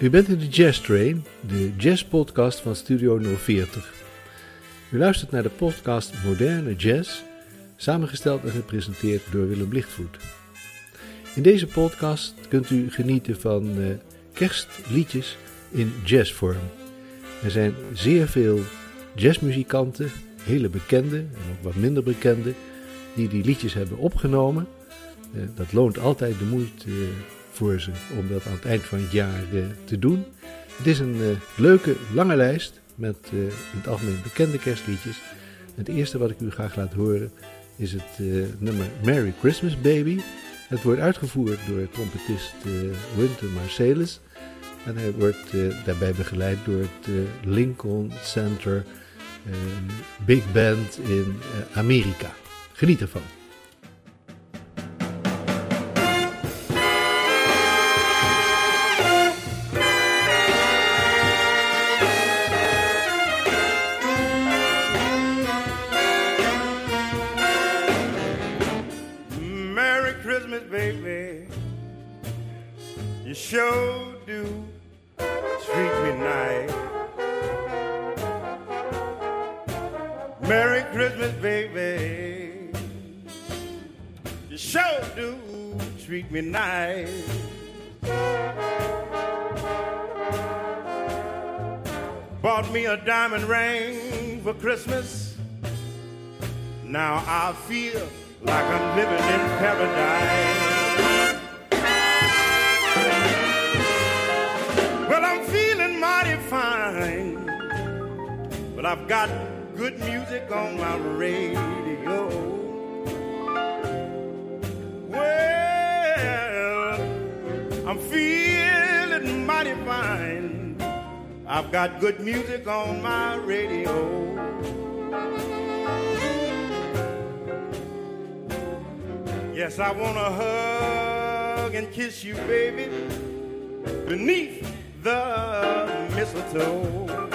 U bent in de Jazz Train, de jazzpodcast van Studio 040. U luistert naar de podcast Moderne Jazz, samengesteld en gepresenteerd door Willem Lichtvoet. In deze podcast kunt u genieten van uh, kerstliedjes in jazzvorm. Er zijn zeer veel jazzmuzikanten, hele bekende en ook wat minder bekende, die die liedjes hebben opgenomen. Uh, dat loont altijd de moeite uh, voor ze om dat aan het eind van het jaar uh, te doen. Het is een uh, leuke, lange lijst met uh, in het algemeen bekende kerstliedjes. Het eerste wat ik u graag laat horen is het nummer Merry Christmas Baby. Het wordt uitgevoerd door trompetist Winter Marsalis. En hij wordt daarbij begeleid door het Lincoln Center Big Band in Amerika. Geniet ervan. Treat me nice. Bought me a diamond ring for Christmas. Now I feel like I'm living in paradise. Well, I'm feeling mighty fine, but I've got good music on my radio. Well, I'm feeling mighty fine. I've got good music on my radio. Yes, I want to hug and kiss you, baby, beneath the mistletoe.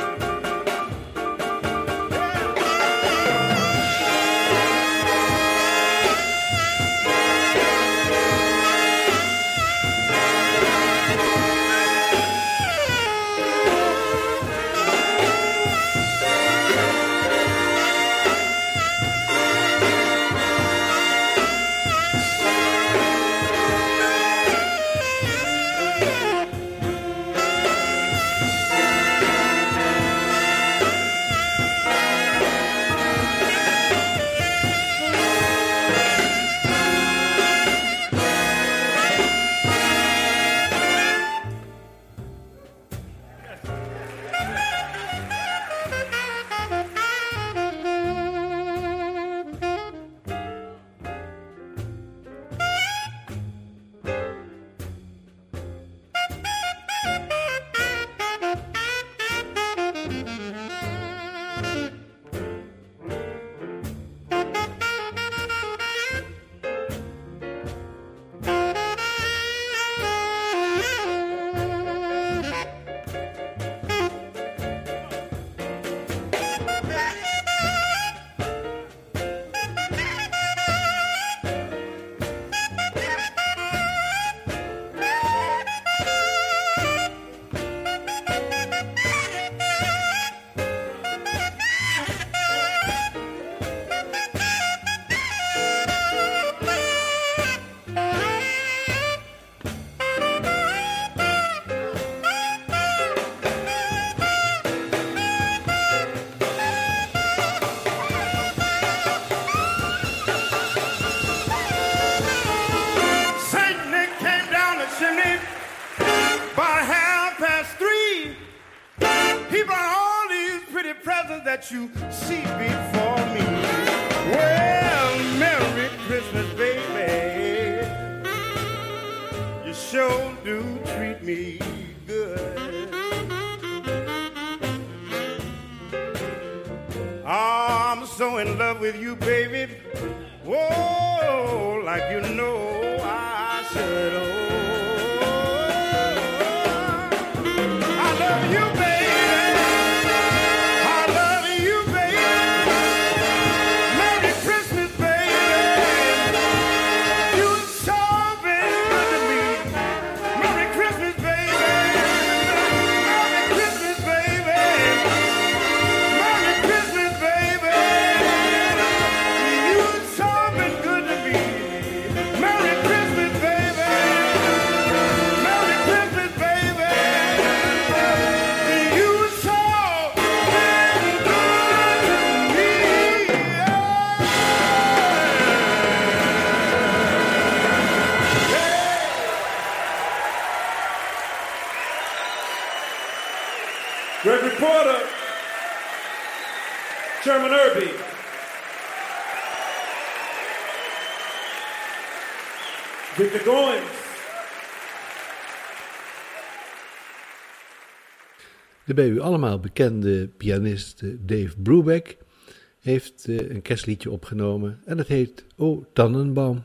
Sherman Irby. Victor Goins. De bij u allemaal bekende pianist eh, Dave Brubeck heeft eh, een kerstliedje opgenomen en dat heet O Tannenbaum.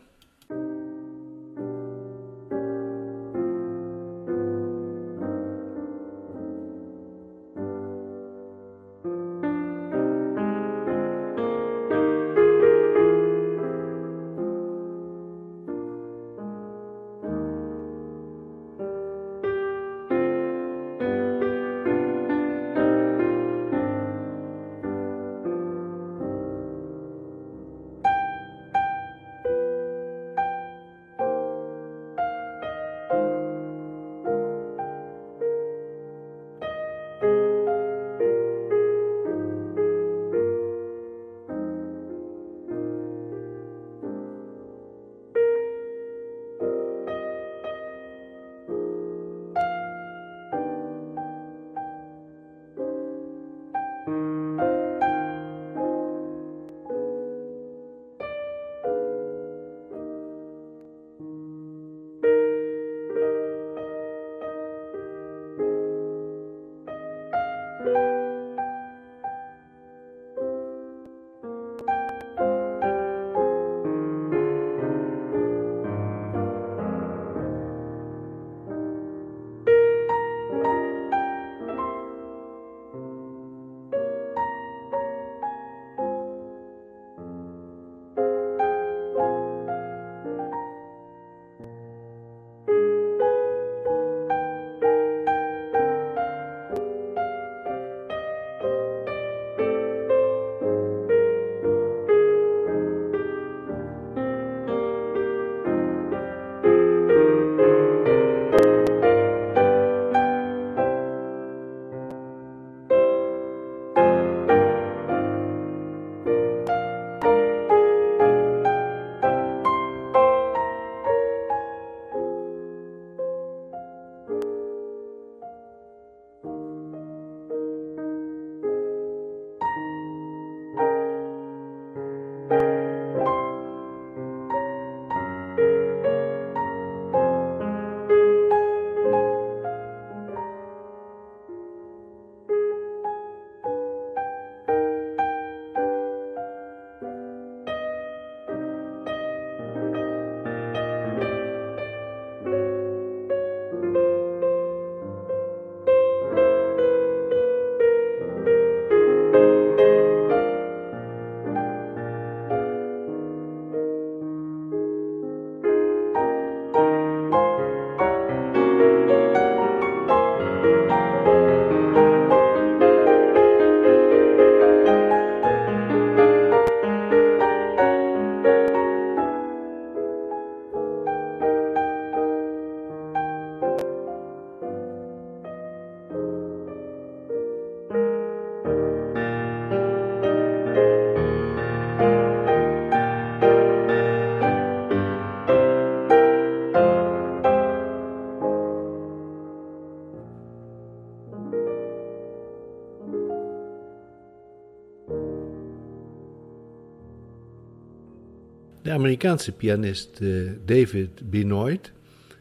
Amerikaanse pianist uh, David Benoit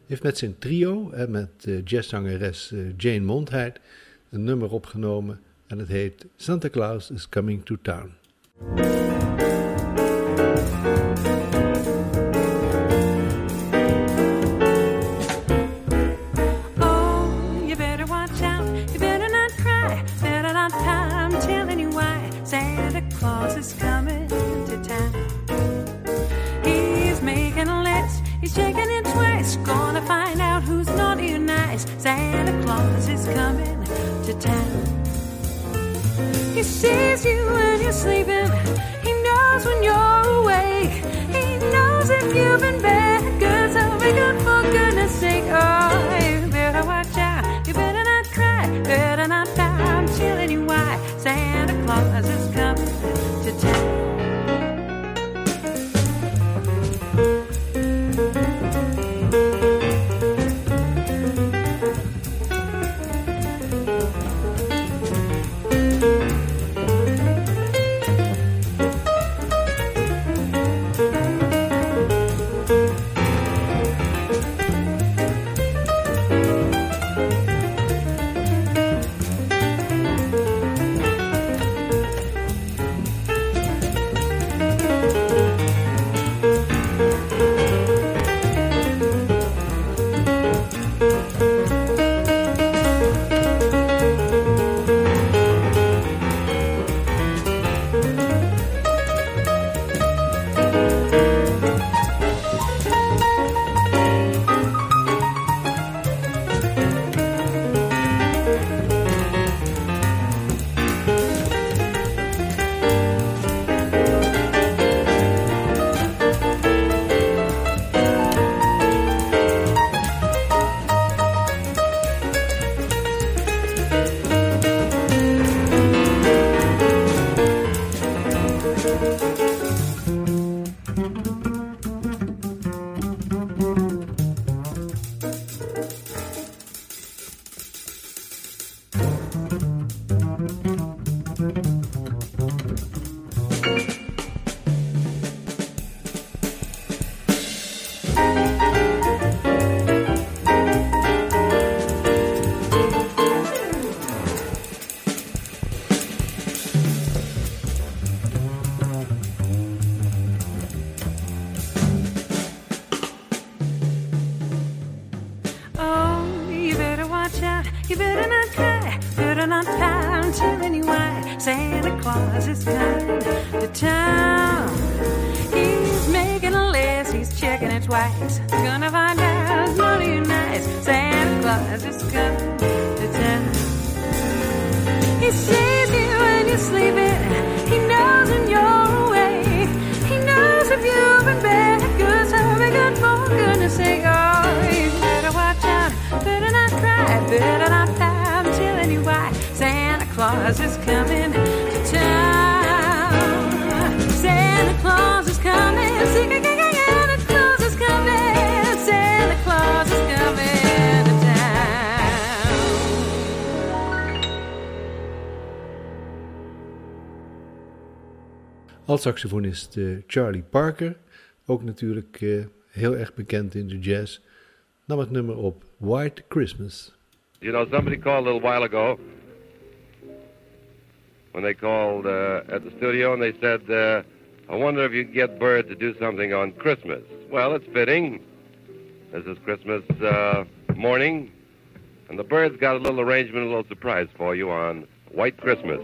heeft met zijn trio met uh, jazzzangeres uh, Jane Mondheit een nummer opgenomen en het heet Santa Claus is Coming to Town. Als saxofonist eh, Charlie Parker, ook natuurlijk eh, heel erg bekend in de jazz, nam het nummer op White Christmas. You know, somebody called a little while ago when they called uh, at the studio and they said, uh, I wonder if you can get Bird to do something on Christmas. Well, it's fitting. This is Christmas uh, morning, and the Bird's got a little arrangement, a little surprise for you on White Christmas.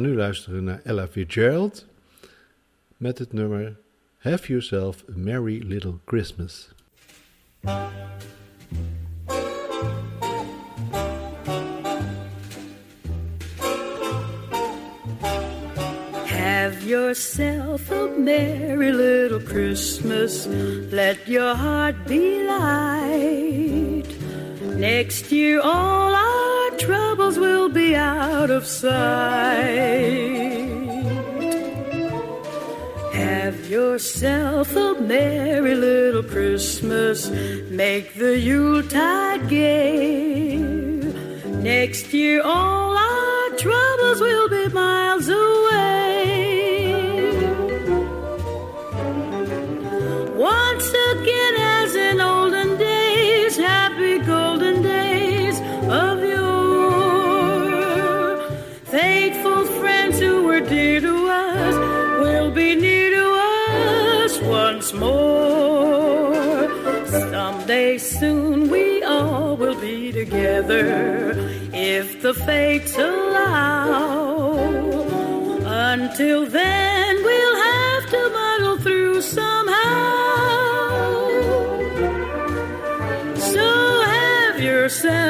Nu luisteren naar Ella Fitzgerald met het nummer Have Yourself a Merry Little Christmas. Have yourself a merry little Christmas. Let your heart be light. Next year, all our troubles will be out of sight. Have yourself a merry little Christmas. Make the Yuletide gay. Next year, all our troubles will be together if the fates allow. Until then, we'll have to muddle through somehow. So have yourself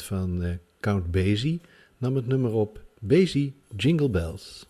van eh, Count Basie nam het nummer op Basie Jingle Bells.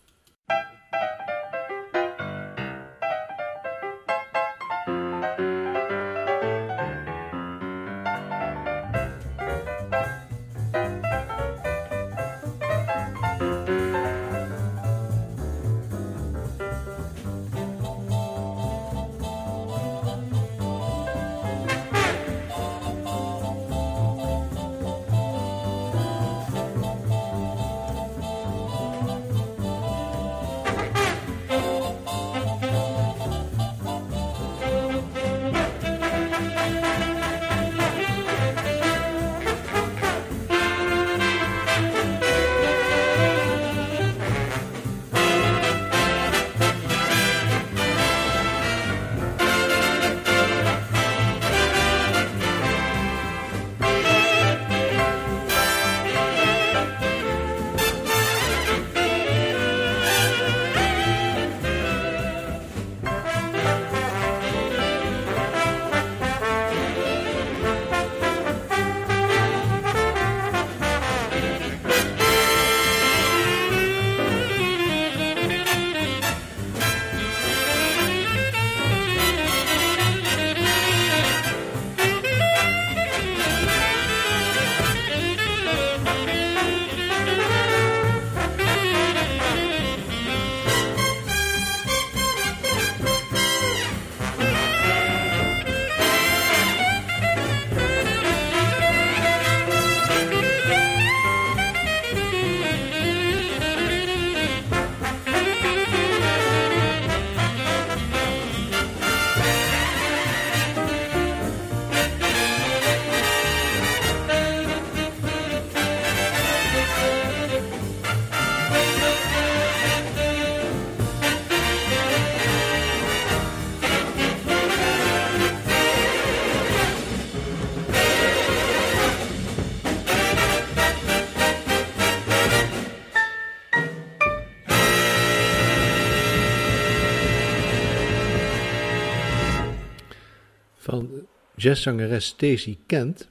Jazzzangeres Stacey Kent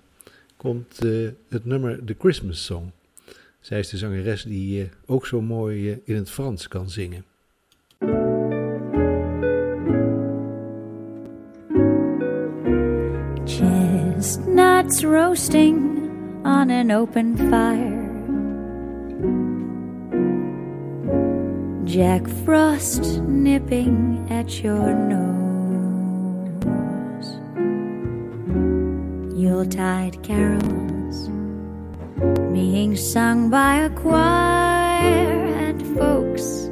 komt eh, het nummer The Christmas Song. Zij is de zangeres die eh, ook zo mooi eh, in het Frans kan zingen. Chestnuts roasting on an open fire. Jack Frost nipping at your nose. Yuletide carols being sung by a choir and folks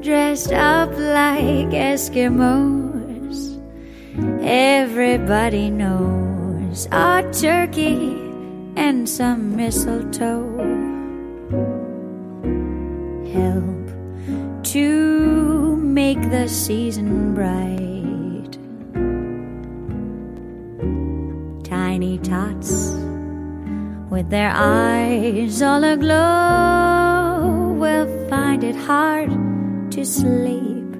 dressed up like Eskimos. Everybody knows a turkey and some mistletoe help to make the season bright. Tiny tots with their eyes all aglow will find it hard to sleep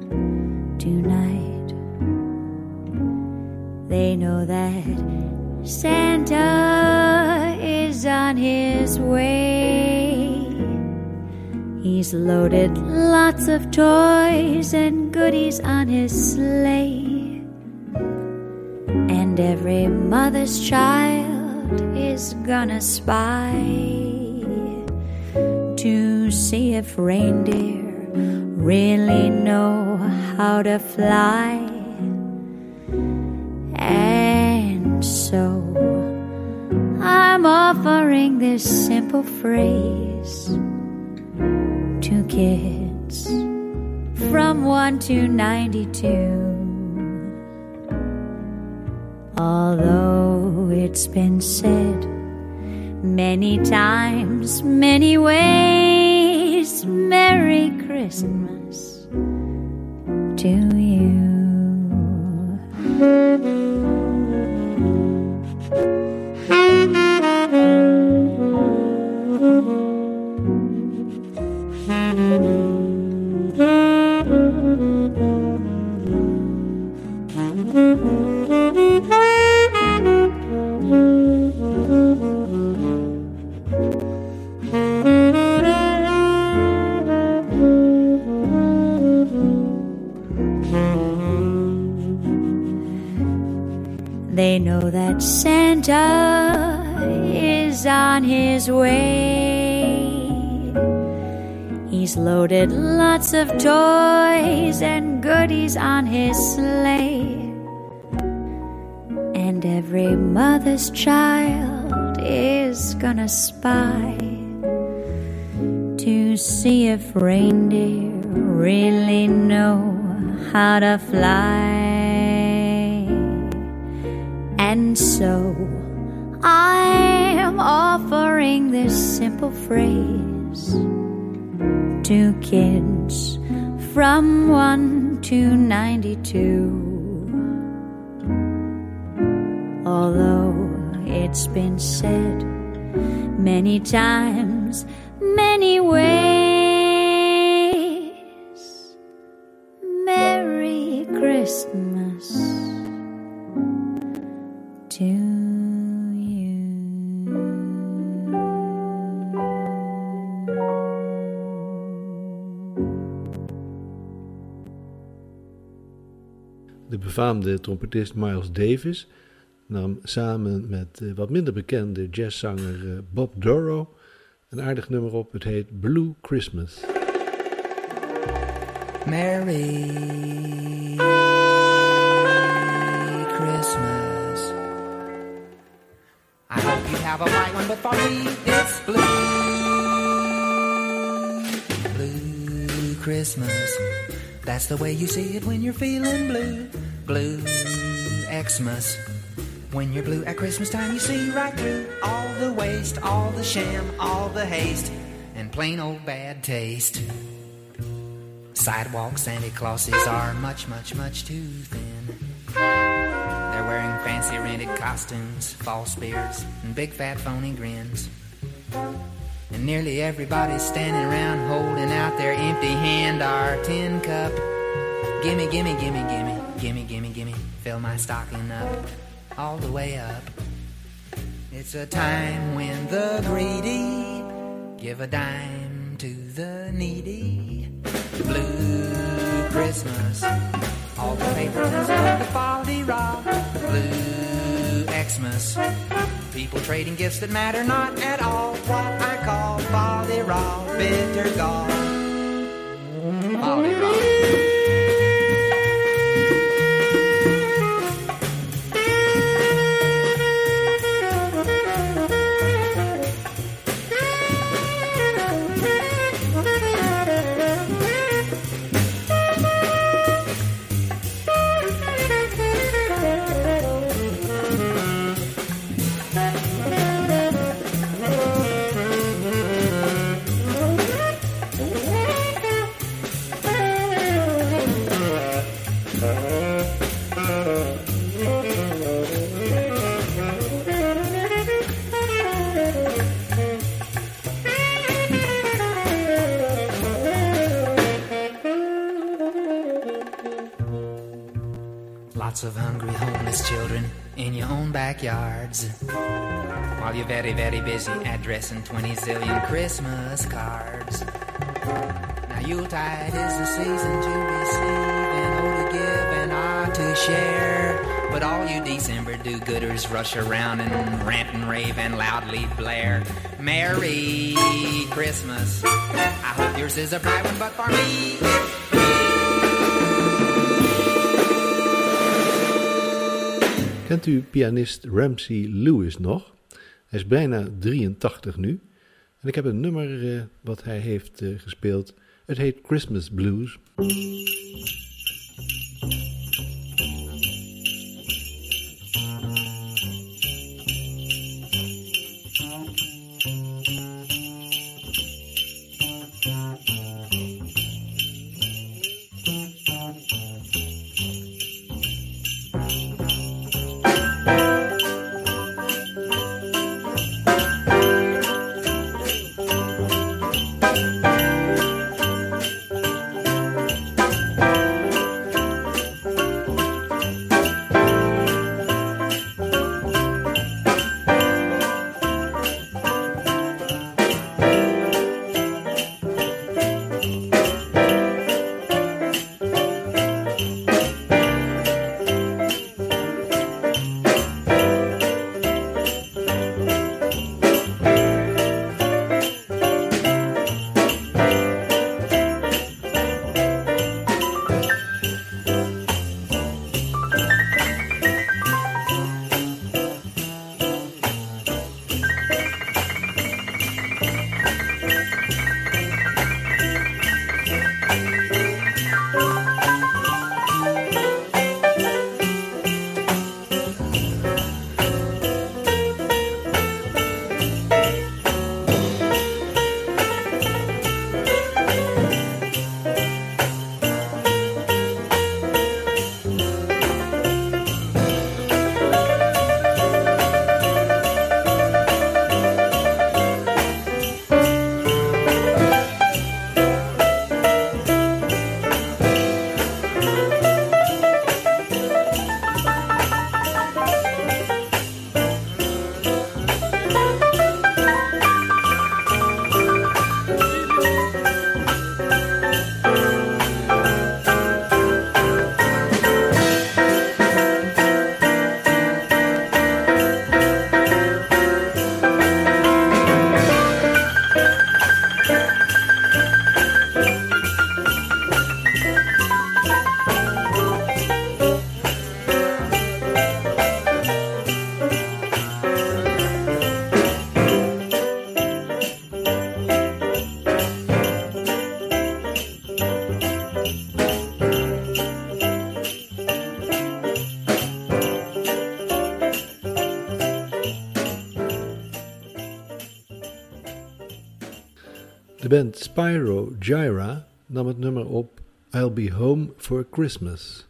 tonight. They know that Santa is on his way. He's loaded lots of toys and goodies on his sleigh. And every mother's child is gonna spy to see if reindeer really know how to fly. And so I'm offering this simple phrase to kids from 1 to 92. Although it's been said many times, many ways, Merry Christmas to you. Of toys and goodies on his sleigh. And every mother's child is gonna spy to see if reindeer really know how to fly. And so I'm offering this simple phrase to kids from 1 to 92. Although it's been said many times, many ways, De befaamde trompetist Miles Davis nam samen met eh, wat minder bekende jazzzanger eh, Bob Dorough een aardig nummer op. Het heet Blue Christmas. Merry Christmas. I hope you have a white one, but for me it's blue. Blue Christmas. That's the way you see it when you're feeling blue. Blue Xmas. When you're blue at Christmas time, you see right through all the waste, all the sham, all the haste, and plain old bad taste. Sidewalk Santa Clauses are much, much, much too thin. They're wearing fancy rented costumes, false beards, and big fat phony grins. And nearly everybody's standing around holding out their empty hand or tin cup. Gimme, gimme, gimme, gimme, gimme, gimme, gimme, fill my stocking up. all the way up. It's a time when the greedy give a dime to the needy. Blue Christmas, all the patrons of the Baldy Rock. Blue Xmas, people trading gifts that matter not at all. What I call Baldy Rock, bitter gall. Baldy Rock. Backyards. While you're very, very busy addressing 20 zillion Christmas cards. Now Yuletide is the season to receive and O to give and R to share. But all you December do-gooders rush around and rant and rave and loudly blare. Merry Christmas. I hope yours is a bright one, but for me, Kent u pianist Ramsey Lewis nog? Hij is bijna 83 nu. En ik heb een nummer eh, wat hij heeft eh, gespeeld. Het heet Christmas Blues. Band Spyro Gyra nam het nummer op I'll Be Home for Christmas.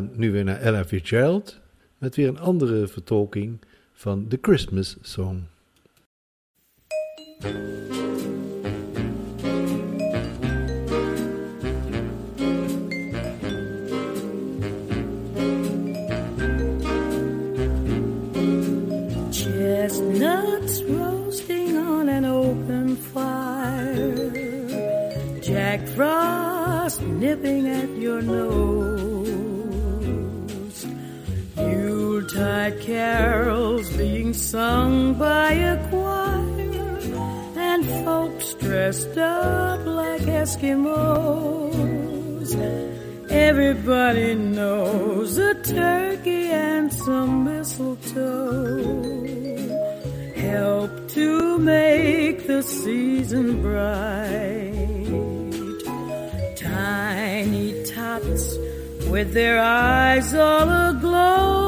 Nu weer naar Ella Fitzgerald met weer een andere vertolking van The Christmas Song. Chestnuts roasting on an open fire. Jack Frost nipping at your nose. Yuletide carols being sung by a choir. And folks dressed up like Eskimos. Everybody knows a turkey and some mistletoe help to make the season bright. Tiny tots with their eyes all aglow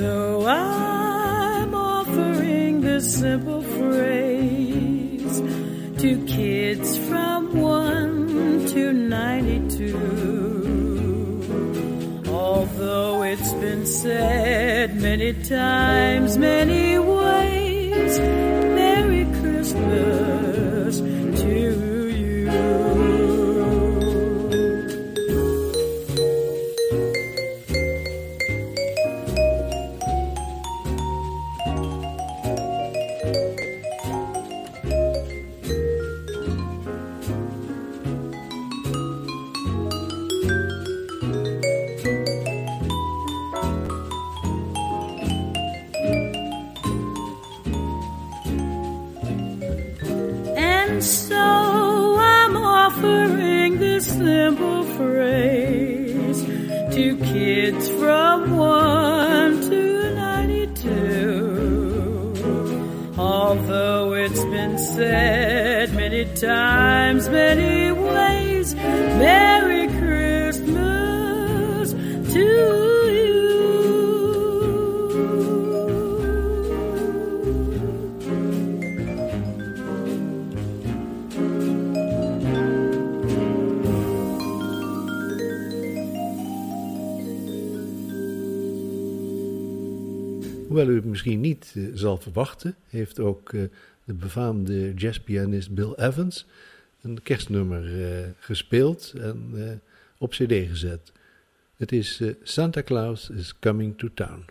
so I'm offering this simple phrase to kids from 1 to 92. Although it's been said many times, many ways, eh, zal verwachten, heeft ook eh, de befaamde jazzpianist Bill Evans een kerstnummer eh, gespeeld en op cd gezet. Het is Santa Claus is Coming to Town.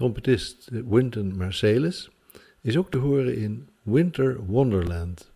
Trompetist Wynton Marsalis is ook te horen in Winter Wonderland.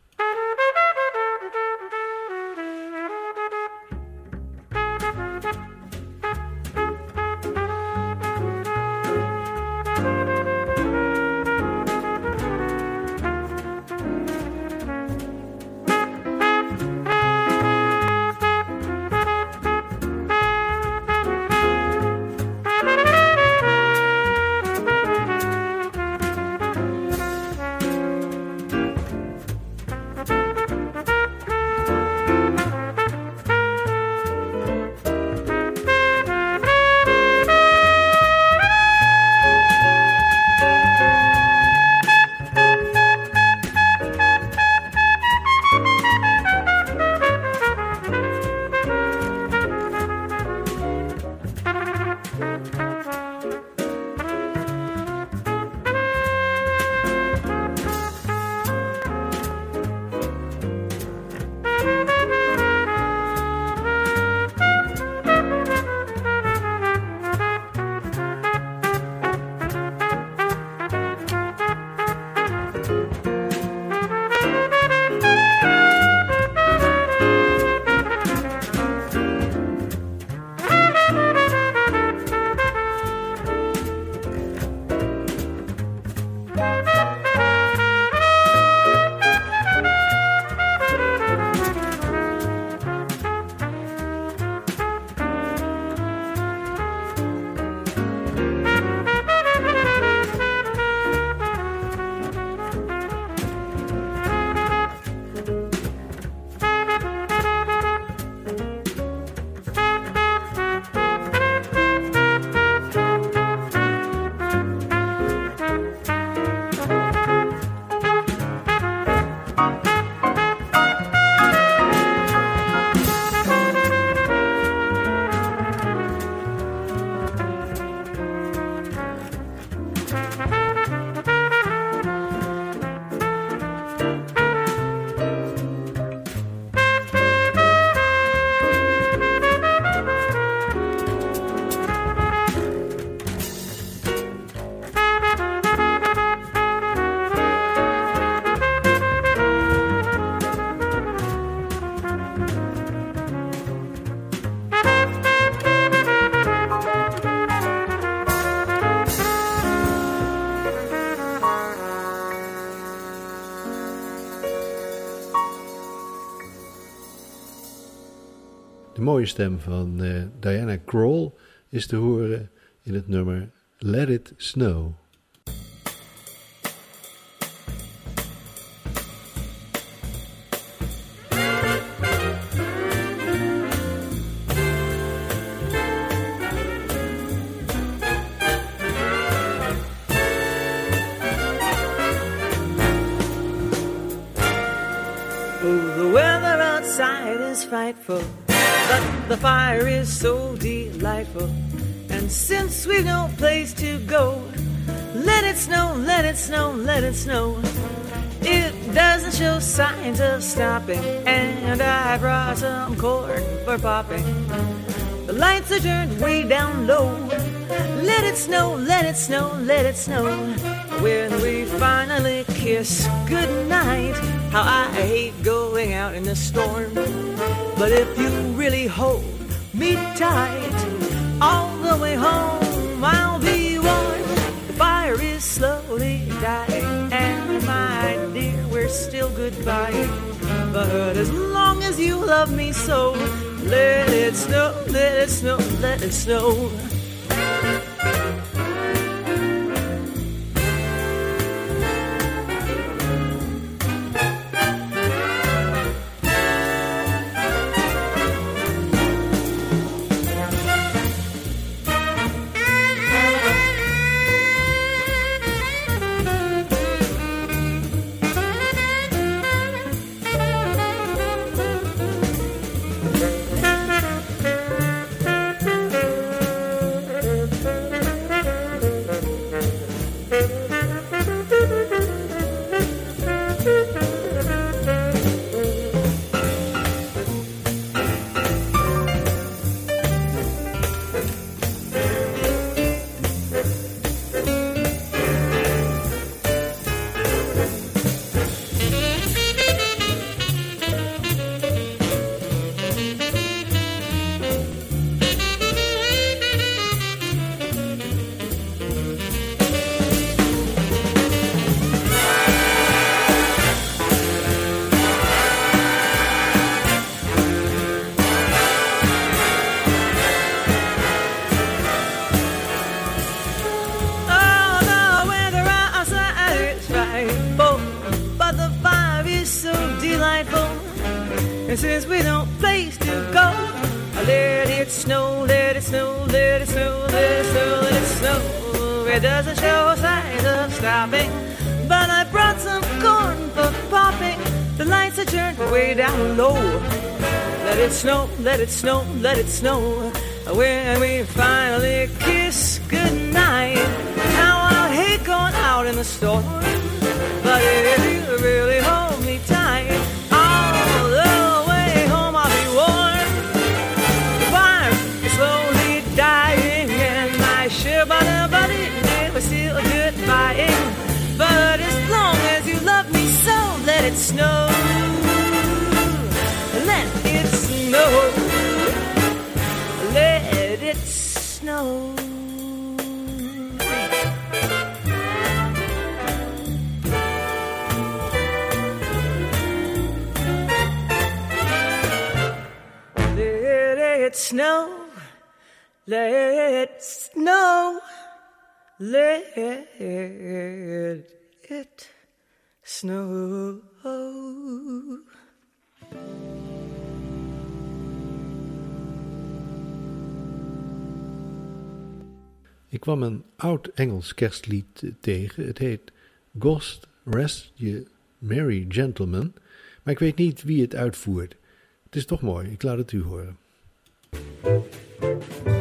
De mooie stem van eh, Diana Krall is te horen in het nummer Let It Snow. Oh, the weather outside is frightful, but the fire is so delightful. And since we've no place to go, let it snow, let it snow, let it snow. It doesn't show signs of stopping, and I brought some corn for popping. The lights are turned way down low. Let it snow, let it snow, let it snow. When we finally kiss goodnight, how I hate going out in the storm. But if you really hold me tight, all the way home I'll be warm. The fire is slowly dying, and my dear, we're still goodbye. But as long as you love me so, let it snow, let it snow, let it snow. It snow, let it snow, let it snow. When we finally kiss goodnight. Now I'll hate going out in the storm, but if you really snow. Let snow. Let it snow. Ik kwam een oud Engels kerstlied tegen. Het heet Ghost Rest You Merry Gentlemen. Maar ik weet niet wie het uitvoert. Het is toch mooi, ik laat het u horen. Het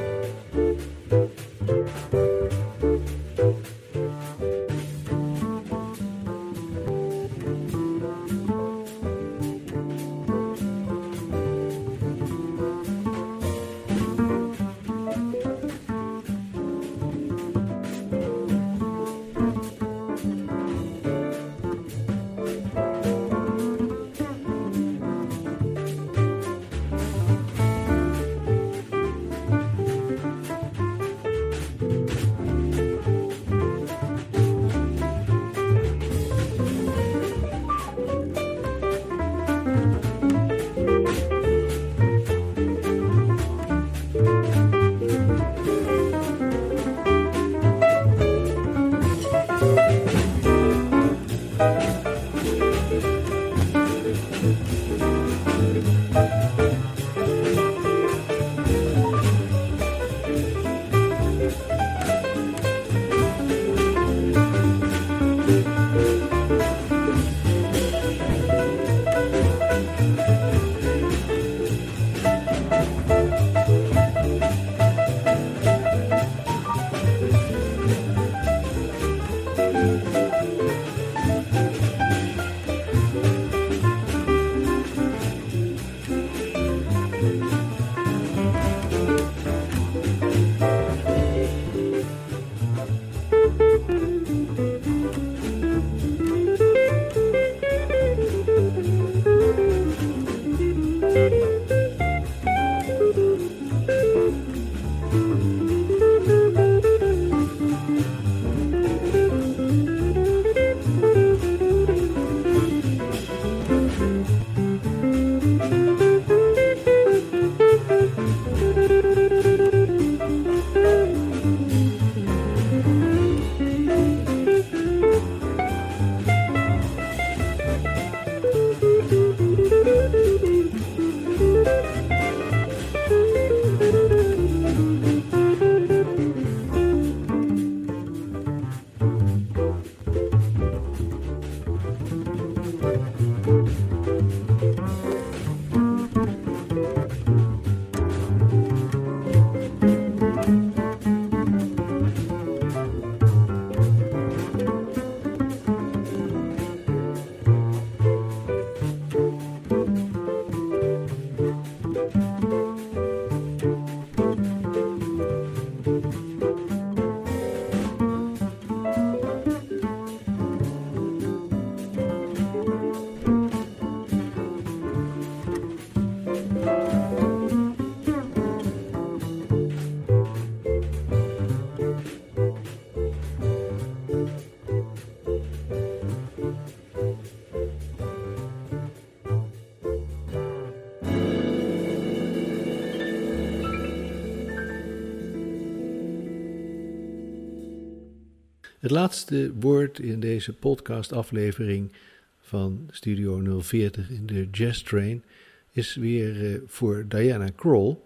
laatste woord in deze podcastaflevering van Studio 040 in de Jazz Train is weer eh, voor Diana Kroll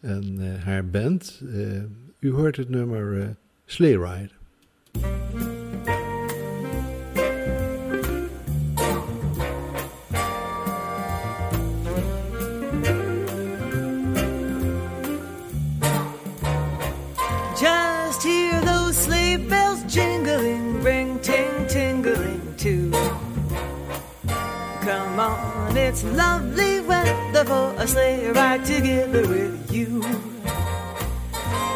en eh, haar band. Eh, u hoort het nummer Sleigh Ride. It's lovely weather for a sleigh ride together with you.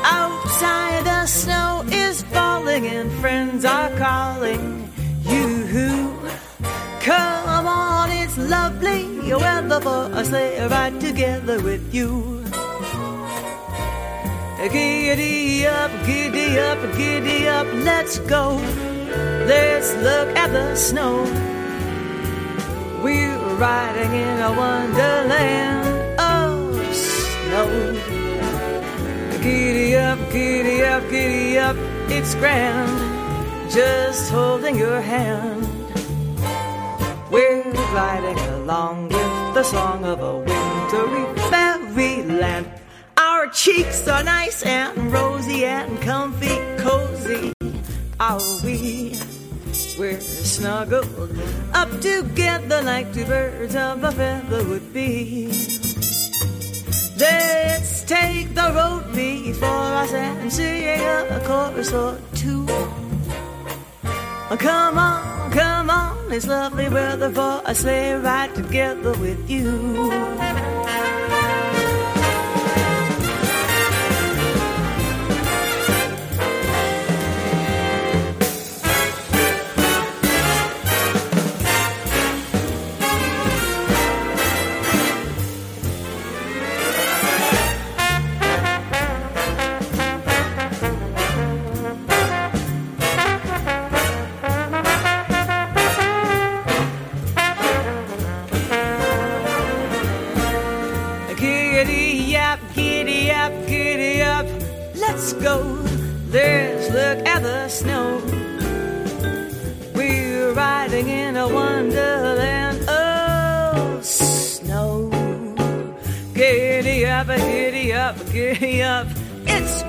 Outside the snow is falling and friends are calling you. Come on, it's lovely weather for a sleigh ride together with you. Giddy up, giddy up, giddy up, let's go. Let's look at the snow. We're riding in a wonderland of snow. Giddy up, giddy up, giddy up, it's grand. Just holding your hand. We're gliding along with the song of a wintry fairyland. Our cheeks are nice and rosy and comfy, cozy. Are we? We're snuggled up together like two birds of a feather would be. Let's take the road before us and sing a chorus or two. Come on, come on, it's lovely weather for a sleigh ride together with you.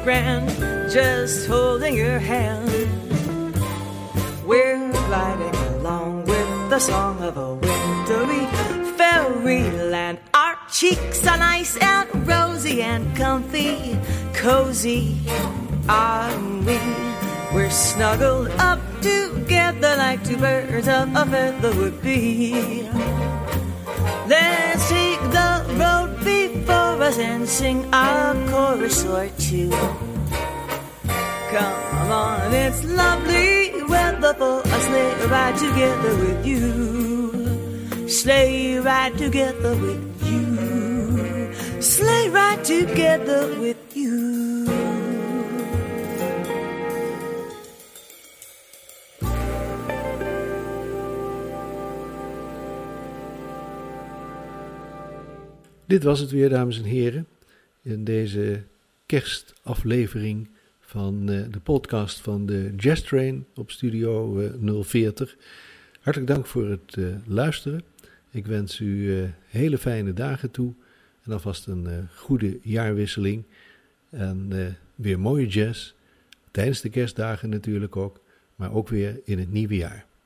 Grand, just holding your hand. We're gliding along with the song of a wintry fairyland. Our cheeks are nice and rosy and comfy, cozy are we. We're snuggled up together like two birds of a feather would be. Let's us and sing a chorus or two. Come on, it's lovely weather for a sleigh ride together with you. Sleigh ride together with you. Sleigh ride together with you. Dit was het weer, dames en heren, in deze kerstaflevering van eh, de podcast van de Jazz Train op Studio eh, 040. Hartelijk dank voor het eh, luisteren. Ik wens u eh, hele fijne dagen toe en alvast een eh, goede jaarwisseling. En eh, weer mooie jazz, tijdens de kerstdagen natuurlijk ook, maar ook weer in het nieuwe jaar.